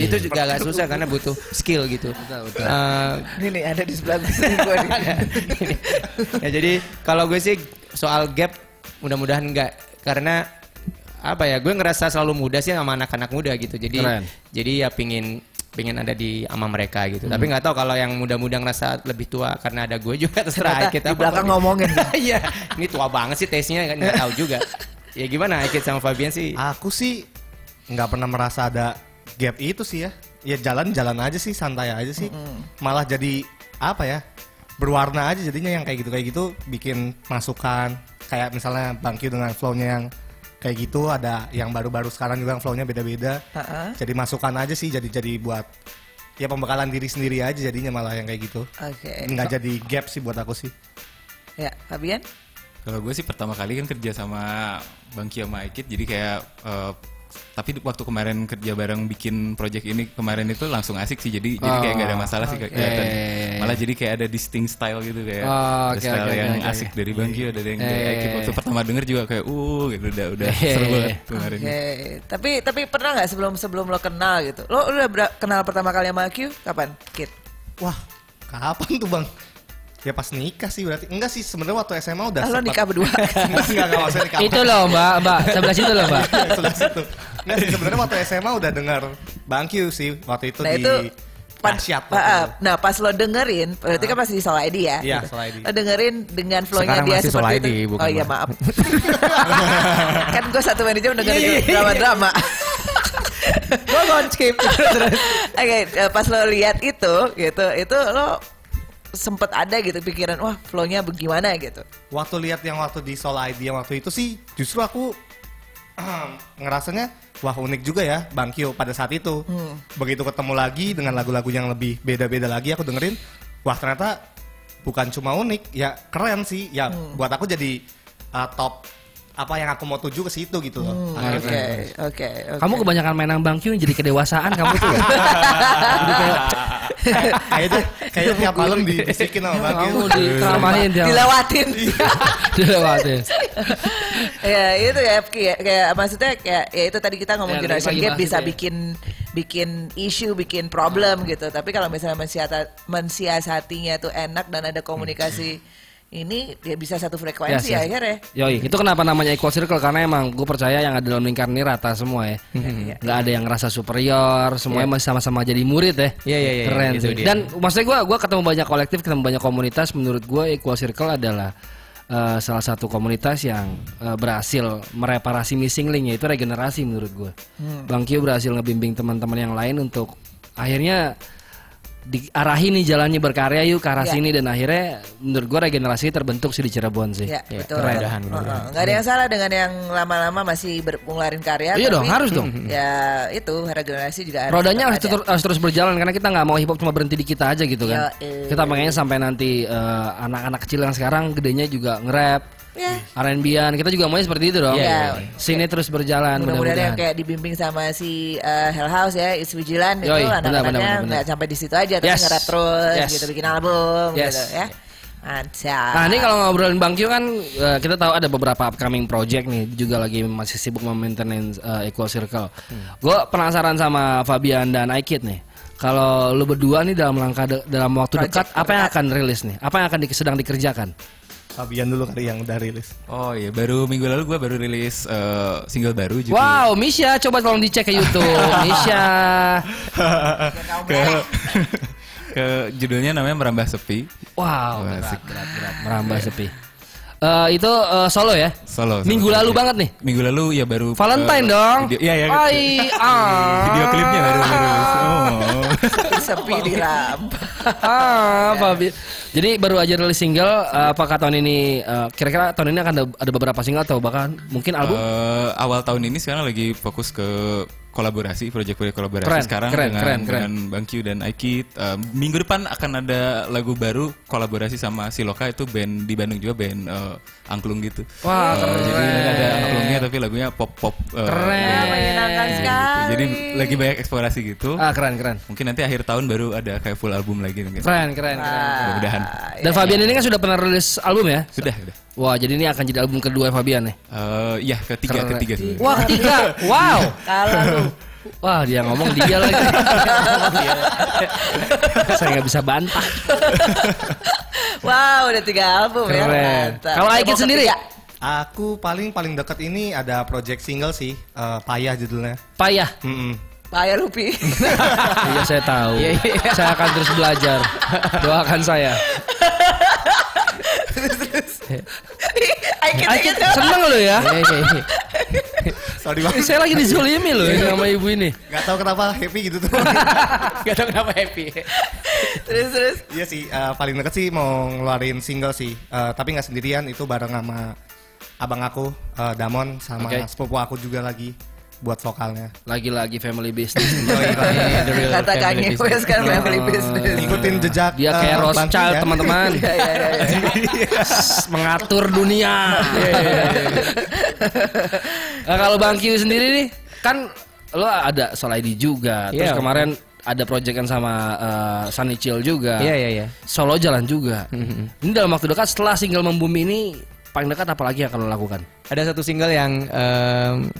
Itu juga agak susah karena butuh skill gitu. Eh, Ini nih ada di sebelah gue nih. ya jadi kalau gue sih soal gap mudah-mudahan enggak karena apa ya gue ngerasa selalu muda sih sama anak-anak muda gitu jadi Keren. jadi ya pingin pingin ada di ama mereka gitu tapi nggak tahu kalau yang muda-muda ngerasa lebih tua karena ada gue juga terserah Ternyata kita di belakang ngomongin. iya ini tua banget sih tesnya kan nggak tahu juga ya gimana Akid sama Fabian sih Aku sih nggak pernah merasa ada gap itu sih ya. Ya jalan-jalan aja sih, santai aja sih. Malah jadi apa ya? Berwarna aja jadinya yang kayak gitu kayak gitu bikin masukan kayak misalnya Bang Q dengan flow-nya yang kayak gitu ada yang baru-baru sekarang juga yang flow-nya beda-beda. Ha-ha. Jadi masukan aja sih jadi jadi buat ya pembekalan diri sendiri aja jadinya malah yang kayak gitu. Oke. Nggak jadi gap sih buat aku sih. Ya, Fabian? Kalau gue sih pertama kali kan kerja sama Bang Kio sama Aikid, jadi kayak eh, tapi waktu kemarin kerja bareng bikin project ini kemarin itu langsung asik sih, jadi jadi kayak gak ada masalah sih kelihatan. Oke. Malah jadi kayak ada distinct style gitu kayak Oh, oke, style oke, yang oke, asik oke. dari Bang Kio, ada yang dari Eh. Aikid. Waktu pertama denger juga kayak uh gitu udah udah Eh. seru banget kemarin. Oke, tapi tapi pernah nggak sebelum sebelum lo kenal gitu? Lo udah kenal pertama kali sama Q kapan? Kit. Wah, kapan tuh bang? Ya pas nikah sih berarti. Enggak sih sebenarnya waktu SMA udah Ah, lo sempet- nikah berdua. enggak, enggak, nikah. Itu loh mbak, mbak, sebelah situ loh mbak. Sebelah situ. Enggak sih sebenarnya waktu SMA udah dengar Bang Q sih waktu itu nah di itu pan- itu. nah pas lo dengerin, berarti kan masih di Soul ID ya? Iya, gitu. ID. Lo dengerin dengan flow-nya Sekarang dia masih seperti ID, itu. bukan oh iya maaf. kan gue satu manajemen Iya, dengerin drama-drama. gue gon skip. Oke, eh, pas lo lihat itu, gitu, itu lo sempet ada gitu pikiran, wah flow-nya bagaimana gitu. Waktu lihat yang waktu di Soul ID yang waktu itu sih justru aku ngerasanya wah unik juga ya Bang Kyo pada saat itu. Hmm. Begitu ketemu lagi dengan lagu-lagu yang lebih beda-beda lagi aku dengerin, wah ternyata bukan cuma unik, ya keren sih. Ya Hmm. buat aku jadi uh, top apa yang aku mau tuju ke situ gitu loh. Hmm, Oke, akhirnya. oke, oke. Kamu kebanyakan main nang Bang Q jadi kedewasaan kamu tuh. ya. Kayak kayaknya kayaknya tiap malam dibisikin sama Bang Kyo. kamu dikeramahin dia. dilewatin. Dilewatin. ya itu ya Ki, ya, kayak maksudnya kayak ya itu tadi kita ngomong Ya, generation gap bisa itu ya. bikin bikin isu, bikin problem gitu. Tapi kalau misalnya mensiasat, mensiasatinya tuh enak dan ada komunikasi ini dia bisa satu frekuensi Yes, yes. akhirnya. Yoi, itu kenapa namanya equal circle karena emang gue percaya yang ada dalam lingkaran ini rata semua ya. Nggak ada yang ngerasa superior, semuanya masih sama-sama jadi murid ya. Iya, iya, iya, Keren itu sih. dia. Dan maksudnya gue gua ketemu banyak kolektif, ketemu banyak komunitas. Menurut gue equal circle adalah eh, salah satu komunitas yang eh, berhasil mereparasi missing link yaitu regenerasi menurut gue. Bang Kyo berhasil ngebimbing teman-teman yang lain untuk akhirnya diarahin nih jalannya berkarya yuk ke arah Ya. sini dan akhirnya menurut gue regenerasi terbentuk sih di Cirebon sih. Ya, Ya, betul. Heeh. mudah-mudahan. Nggak ada yang salah dengan yang lama-lama masih ngeluarin karya. Iya dong, harus dong. Ya itu regenerasi juga harus. Rodanya harus, ter- harus terus berjalan karena kita nggak mau hip hop cuma berhenti di kita aja gitu kan. Yo, eh. Kita pengennya sampai nanti eh, anak-anak kecil yang sekarang gedenya juga nge-rap, Ya. R&B-an. Kita juga maunya seperti itu dong. Iya. Sini terus berjalan Mudah-mudahan mudah-mudahan. kayak dibimbing sama si uh, Hell House ya, Is Vigilant itu Yoi, anak-anaknya nggak sampai di situ aja, tapi Yes. nge-rap terus Yes. gitu, bikin album Yes. gitu ya. Mantap. Nah ini kalau ngobrolin Bang Q kan eh, kita tahu ada beberapa upcoming project nih juga lagi masih sibuk maintenance eh, Equal Circle. Gue penasaran sama Fabian dan Aikid nih. Kalau lu berdua nih dalam langkah de- dalam waktu Project dekat apa yang akan rilis nih? Apa yang akan di- sedang dikerjakan? Fabian dulu kali yang udah rilis. Oh iya, baru minggu lalu gue baru rilis eh, single baru juga. Wow, Misha coba tolong dicek ke YouTube. Misha. ke, ke judulnya namanya Merambah Sepi. Wow, Wah, berat, asik. berat, berat. merambah sepi. Eh, itu eh, solo ya? Solo. solo. Minggu lalu Iya. banget nih. Minggu lalu ya baru Valentine eh, dong. Video, iya iya. Ai, ah. Video klipnya baru baru. Oh. Sepi di ram. ah, Fabi. Jadi baru aja rilis single. eh, apakah tahun ini eh, kira-kira tahun ini akan ada, ada beberapa single atau bahkan mungkin album? Eh, awal tahun ini sekarang lagi fokus ke kolaborasi, proyek-proyek kolaborasi Keren, sekarang keren, dengan keren, keren. dengan Bang Q dan Aikid. Eh, minggu depan akan ada lagu baru kolaborasi sama Siloka itu band di Bandung juga band eh, angklung gitu. Wah, Eh, jadi ada angklungnya tapi lagunya pop pop. Keren. Menyenangkan sekali. Jadi lagi banyak eksplorasi gitu. Ah, keren, keren. Mungkin nanti akhir tahun baru ada kayak full album lagi mungkin. Keren, keren, keren. Mudah-mudahan. Dan Fabian ini kan sudah pernah rilis album ya? Sudah, sudah. Wah, jadi ini akan jadi album kedua Fabian nih. Eh, ya ketiga Keren. ketiga sebenarnya. Wah, ketiga. Wow. Kalah lu. Wah, dia ngomong dia lagi. Saya nggak bisa bantah. Wow, udah tiga album ya. Keren. Kalau Mau Aikid sendiri? ketiga? Aku paling paling dekat ini ada project single sih, eh, Payah judulnya. Payah. Payah Lupi. Iya saya tahu. Iya, iya. Saya akan terus belajar. Doakan saya. Aikid, Aikid Aikid. seneng lo ya. Iya, iya, iya. Sorry banget. saya lagi dizolimi loh ini sama ibu ini. Gak tahu kenapa happy gitu tuh. Gak tau kenapa happy. Terus terus. Iya sih, eh, paling deket sih mau ngeluarin single sih, Eh, tapi nggak sendirian itu bareng sama abang aku eh, Damon sama Oke. sepupu aku juga lagi buat vokalnya. Lagi-lagi family business. The real Kata family Kanye business. West kan family business. Ikutin jejak Dia eh, kayak Rothschild ya. teman-teman. Iya, iya, iya. Mengatur dunia. Nah, kalau Bang Q sendiri nih kan lo ada Soul ID juga. Terus Iya. kemarin ada proyekan sama eh, Sunny Chill juga. Iya, iya, iya. Solo jalan juga. Ini dalam waktu dekat setelah single membumi ini paling dekat apa lagi yang akan lo lakukan? Ada satu single yang em,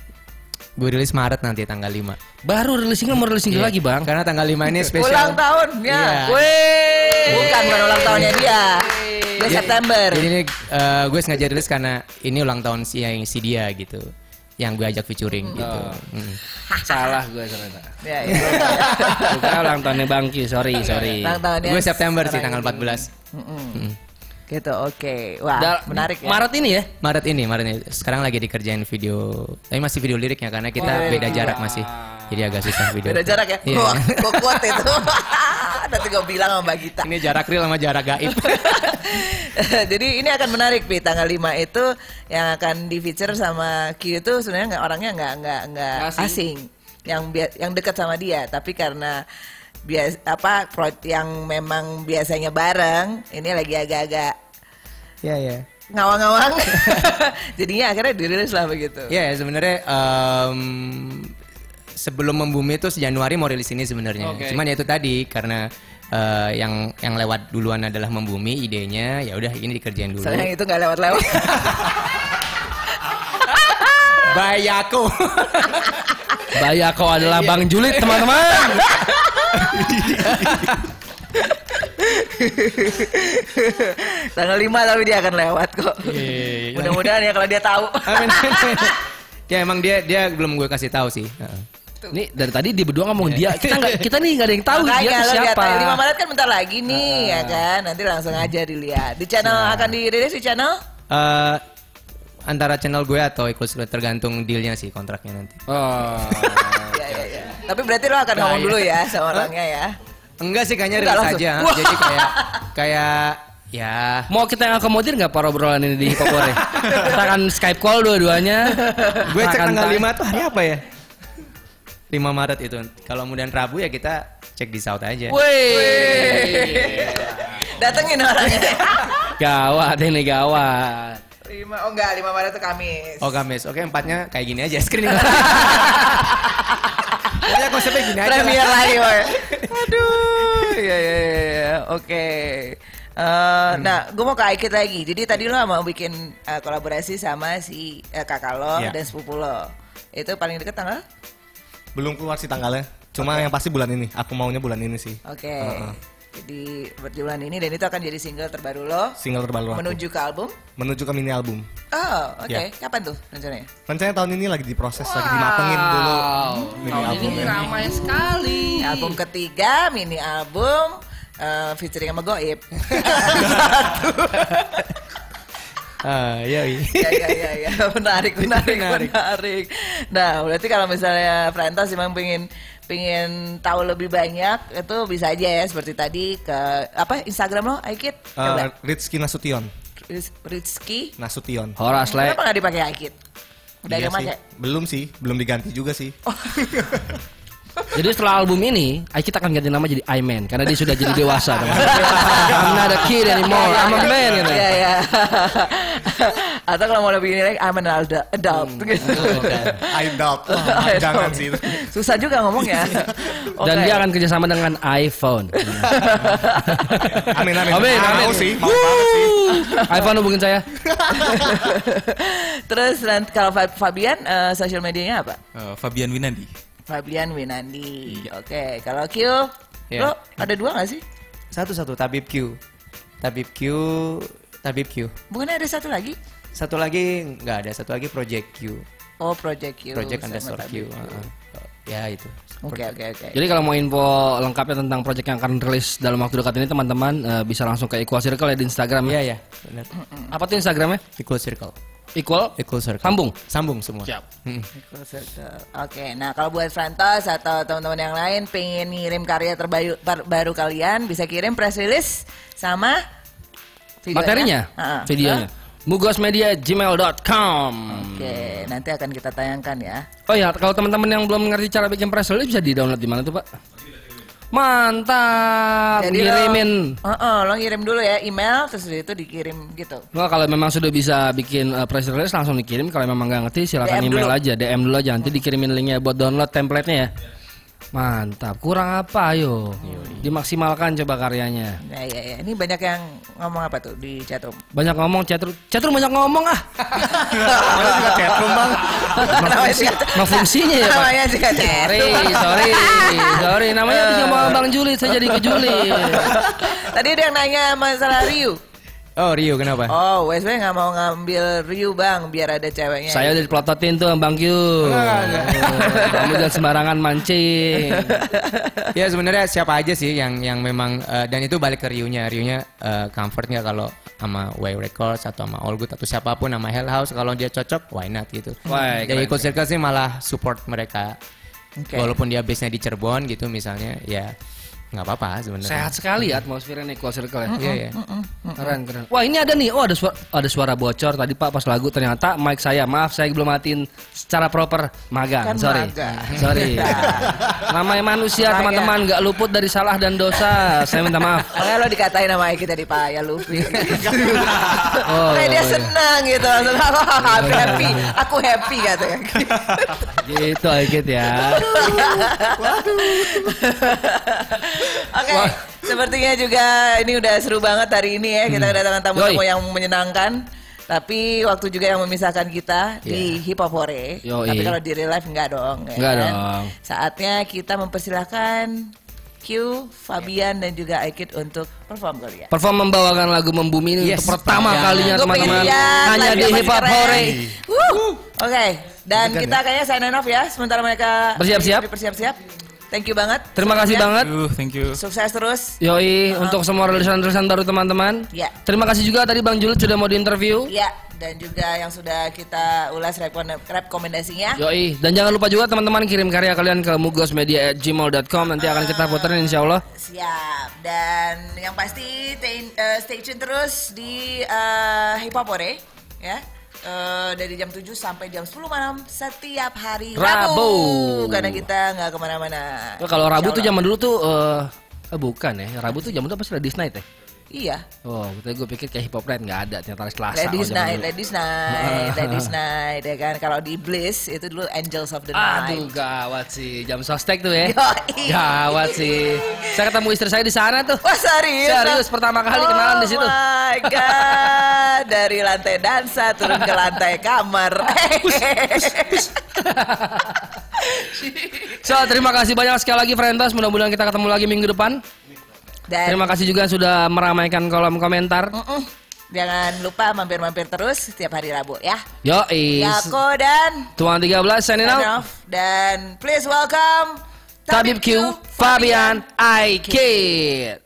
gue rilis Maret nanti tanggal 5 Baru rilis single mau rilis single Iya. lagi bang. Karena tanggal 5 ini spesial. Ulang tahun ya. Iya. Wih. Bukan bukan ulang tahunnya dia. Dia September. Jadi ini eh, gue sengaja rilis karena ini ulang tahun si yang si dia gitu. Yang gue ajak featuring gitu. Mm. Salah gue ternyata. Ya, ya. Bukan ulang tahunnya Bang Q, sorry sorry. Ulang tahunnya. Gue September sih tanggal ini. 14. Mm-mm. Gitu, oke. Wah, Da- menarik ya. Maret ini ya? Maret ini, Maret ini. Sekarang lagi dikerjain video. Tapi masih video liriknya karena kita Oh, beda jarak masih. Jadi agak susah video. Beda jarak ya? Iya. Wah, gue kuat itu. Nanti gue bilang sama Mbak Gita. Ini jarak real sama jarak gaib. Jadi ini akan menarik Pi tanggal 5 itu yang akan di feature sama Q itu sebenarnya orangnya nggak nggak nggak Asing. asing. Yang yang dekat sama dia tapi karena bias apa pro- yang memang biasanya bareng ini lagi agak-agak Iya, iya. ngawang-ngawang jadinya akhirnya dirilis lah begitu Iya, sebenarnya em, sebelum membumi itu Januari mau rilis ini sebenarnya. Oke. Cuman ya itu tadi karena eh, yang yang lewat duluan adalah membumi idenya, ya udah ini dikerjain dulu. sayang itu nggak lewat-lewat Bayaku. Bayako adalah Bang Julit teman-teman. Tanggal 5 tapi dia akan lewat kok Iya, mudah-mudahan ya kalau dia tahu Amin. ya emang dia dia belum gue kasih tahu sih. Nih dari tadi dia berdua ngomong dia. Kita nggak kita nih nggak ada yang tahu dia Makanya tuh lo lihat siapa. 5 Maret kan bentar lagi nih ya kan. Nanti langsung aja dilihat. Di channel akan dirilis di channel? Eh, antara channel gue atau ikut tergantung dealnya sih kontraknya nanti. Oh. Iya iya iya. Tapi berarti lo akan ngomong dulu ya sama orangnya ya. Enggak sih kayaknya Enggak rilis aja. Wah. Jadi kayak kayak ya Mau kita yang akomodir nggak para obrolan ini di Popore? kita akan Skype call dua-duanya. gue cek tanggal tanya. 5 tuh hari apa ya? 5 Maret itu. Kalau kemudian Rabu ya kita cek di South aja. Wih. Datengin orangnya. Gawat ini gawat. 5 oh enggak 5 Maret itu Kamis. Oh Kamis, oke empatnya kayak gini aja screening. Pokoknya konsepnya gini aja Premier lagi, woy. Aduh. Iya iya iya, iya. Oke. Eh, Nah, gue mau ke Aikid lagi. Jadi tadi lo mau bikin eh, kolaborasi sama si eh, kakak lo Iya. dan sepupu lo. Itu paling deket tanggal? Belum keluar sih tanggalnya. Cuma yang pasti bulan ini. Aku maunya bulan ini sih. Oke. Heeh. Jadi berbulan ini dan itu akan jadi single terbaru lo Single terbaru aku. menuju ke album. Menuju ke mini album. Oh, oke. Ya. Kapan tuh rencananya? Rencananya tahun ini lagi diproses, lagi dimatengin dulu mini Tahun ini albumnya. ramai sekali. Album ketiga, mini album eh, featuring sama Goib. Ah, iya, iya. ya, ya, ya, ya. menarik, menarik, menarik, Nah, berarti kalau misalnya Frentos memang pengen pengen tahu lebih banyak itu bisa aja ya seperti tadi ke apa Instagram lo, Aikid? Eh, Coba. Rizky Nasution. Riz- Rizky. Nasution. Horas le. Kenapa nggak dipakai Aikid? Udah ada Iya pakai? Belum sih, belum diganti juga sih. Jadi setelah album ini, Aikit akan ganti nama jadi Iman karena dia sudah jadi dewasa. I'm not a kid anymore, I'm a man gitu. Iya, iya. Atau kalau mau lebih ini lagi, I'm an adult. adult gitu. I doubt. Wah, jangan sih. Susah juga ngomongnya. Dan Oke. dia akan kerjasama dengan iPhone. Amin amin. Amin, Mau amin. sih, mau sih. iPhone hubungin saya. Terus kalau Fa- Fabian eh, sosial medianya apa? Eh, Fabian Winandi. Fabian Winandi. Iya. Oke, kalau Q, Iya. lo ada dua gak sih? Satu-satu Tabib Q. Tabib Q, Tabib Q. Bukannya ada satu lagi? Satu lagi nggak ada, satu lagi Project Q. Oh, Project Q. Project underscore Q. heeh. Ya itu. Oke, oke, oke. Jadi kalau mau info lengkapnya tentang project yang akan rilis dalam waktu dekat ini teman-teman eh, bisa langsung ke Equal Circle ya di Instagram Iya ya. ya, benar. Apa tuh Instagramnya? Equal Circle. Equal Equal Circle. Sambung. Sambung semua. Siap. Mm. Oke, nah kalau buat Frantos atau teman-teman yang lain pengen ngirim karya terbaru baru kalian bisa kirim press release sama videonya. Materinya, Ha-ha. videonya. mugosmedia@gmail.com. Oke, nanti akan kita tayangkan ya. Oh ya, kalau teman-teman yang belum mengerti cara bikin press release bisa di-download di mana tuh, Pak? Mantap. Jadi lo- Ngirimin. Heeh, lo ngirim dulu ya email terus itu dikirim gitu. Wah, kalau memang sudah bisa bikin uh, press release langsung dikirim. Kalau memang nggak ngerti silakan DM email dulu. aja, DM dulu aja. Nanti dikirimin linknya buat download template-nya ya. Mantap. Kurang apa ayo? Dimaksimalkan coba karyanya. Ya, ya, ya. Ini banyak yang ngomong apa tuh di chatroom? Banyak ngomong chatroom. Chatroom banyak ngomong ah. Mana juga chatroom bang. Namanya juga- ya, Pak? Namanya juga Sorry, chatroom. sorry, sorry. Namanya tadi ngomong Bang Julit, saya jadi ke Julit. Tadi ada yang nanya masalah Ryu. Oh Rio kenapa? Oh, WSW nggak mau ngambil Ryu bang, biar ada ceweknya. Saya udah diplototin tuh Bang Q. Kamu jangan sembarangan mancing. ya sebenarnya siapa aja sih yang yang memang eh, dan itu balik ke Rio-nya. Rio-nya eh, comfort nggak kalau sama Way Records atau sama All Good atau siapa pun sama Hell House kalau dia cocok why not gitu. Wah, Jadi keren, ikut circle sih malah support mereka. Oke. Walaupun dia base-nya di Cirebon gitu misalnya ya nggak apa-apa sebenarnya. Sehat sekali ya atmosfernya nih Equal Circle ya. Iya ya. Keren keren. Wah ini ada nih. Oh ada suara ada suara bocor tadi Pak pas lagu ternyata mic saya maaf saya belum matiin secara proper magang. Kan sorry. magang. Sorry. Namanya manusia teman-teman nggak luput dari salah dan dosa. saya minta maaf. Makanya lo dikatain sama Eki tadi Pak ya Luffy. Oh, Kayak dia iya. senang gitu langsung aku happy, aku happy katanya. Gitu Aikit ya. Oke, sepertinya juga ini udah seru banget hari ini ya kita kedatangan tamu-tamu yang menyenangkan. Tapi waktu juga yang memisahkan kita di Hip Hop Hore. Yoi. Tapi kalau di real life enggak dong. ya Enggak kan? dong. Saatnya kita mempersilahkan Q, Fabian dan juga Aikid untuk perform kali ya. Perform membawakan lagu Membumi ini Yes, untuk pertama Pak. kalinya teman-teman. Hanya di yang Hip Hop. Hore. Oke, dan kita kayaknya sign off ya. Sementara mereka Bersiap-siap. Bersiap-siap. Thank you banget. Terima kasih semuanya. banget. Uh, thank you. Sukses terus. Yoi, untuk semua rilisan-rilisan baru teman-teman. Ya. Terima kasih juga tadi Bang Julit sudah mau diinterview. Ya, dan juga yang sudah kita ulas rekomendasinya. Yoi, dan jangan lupa juga teman-teman kirim karya kalian ke mugosmedia@gmail.com nanti akan kita puterin insya Allah. Siap. Dan yang pasti stay, eh, stay tune terus di eh, Hip Hop Hore, ya. Eh, dari jam 7 sampai jam 10 malam setiap hari Rabu. Rabu. Karena kita nggak ke mana-mana. Kalau Rabu tuh zaman dulu tuh eh eh, bukan ya. Rabu tuh zaman tuh pasti ladies night ya. Iya. Oh, tadi gue pikir kayak hip hop night nggak ada, ternyata Selasa. Ladies oh, night, dulu. ladies night, ladies night ya kan. Kalau di Bliss itu dulu Angels of the Aduh, Night. gawat sih. Jam sostek tuh ya. Yoi. Gawat sih. Saya ketemu istri saya di sana tuh. Wah serius? Serius, pertama kali kenalan di situ. Oh my god, dari lantai dansa turun ke lantai kamar. So, terima kasih banyak sekali lagi Frentos. Mudah-mudahan kita ketemu lagi minggu depan. Dan Terima kasih juga sudah meramaikan kolom komentar. Mm-mm. jangan lupa mampir-mampir terus setiap hari Rabu ya. Yo. Yako dan Tuan 13 signing out. Dan please welcome Tabib Q, Fabian, I Kid.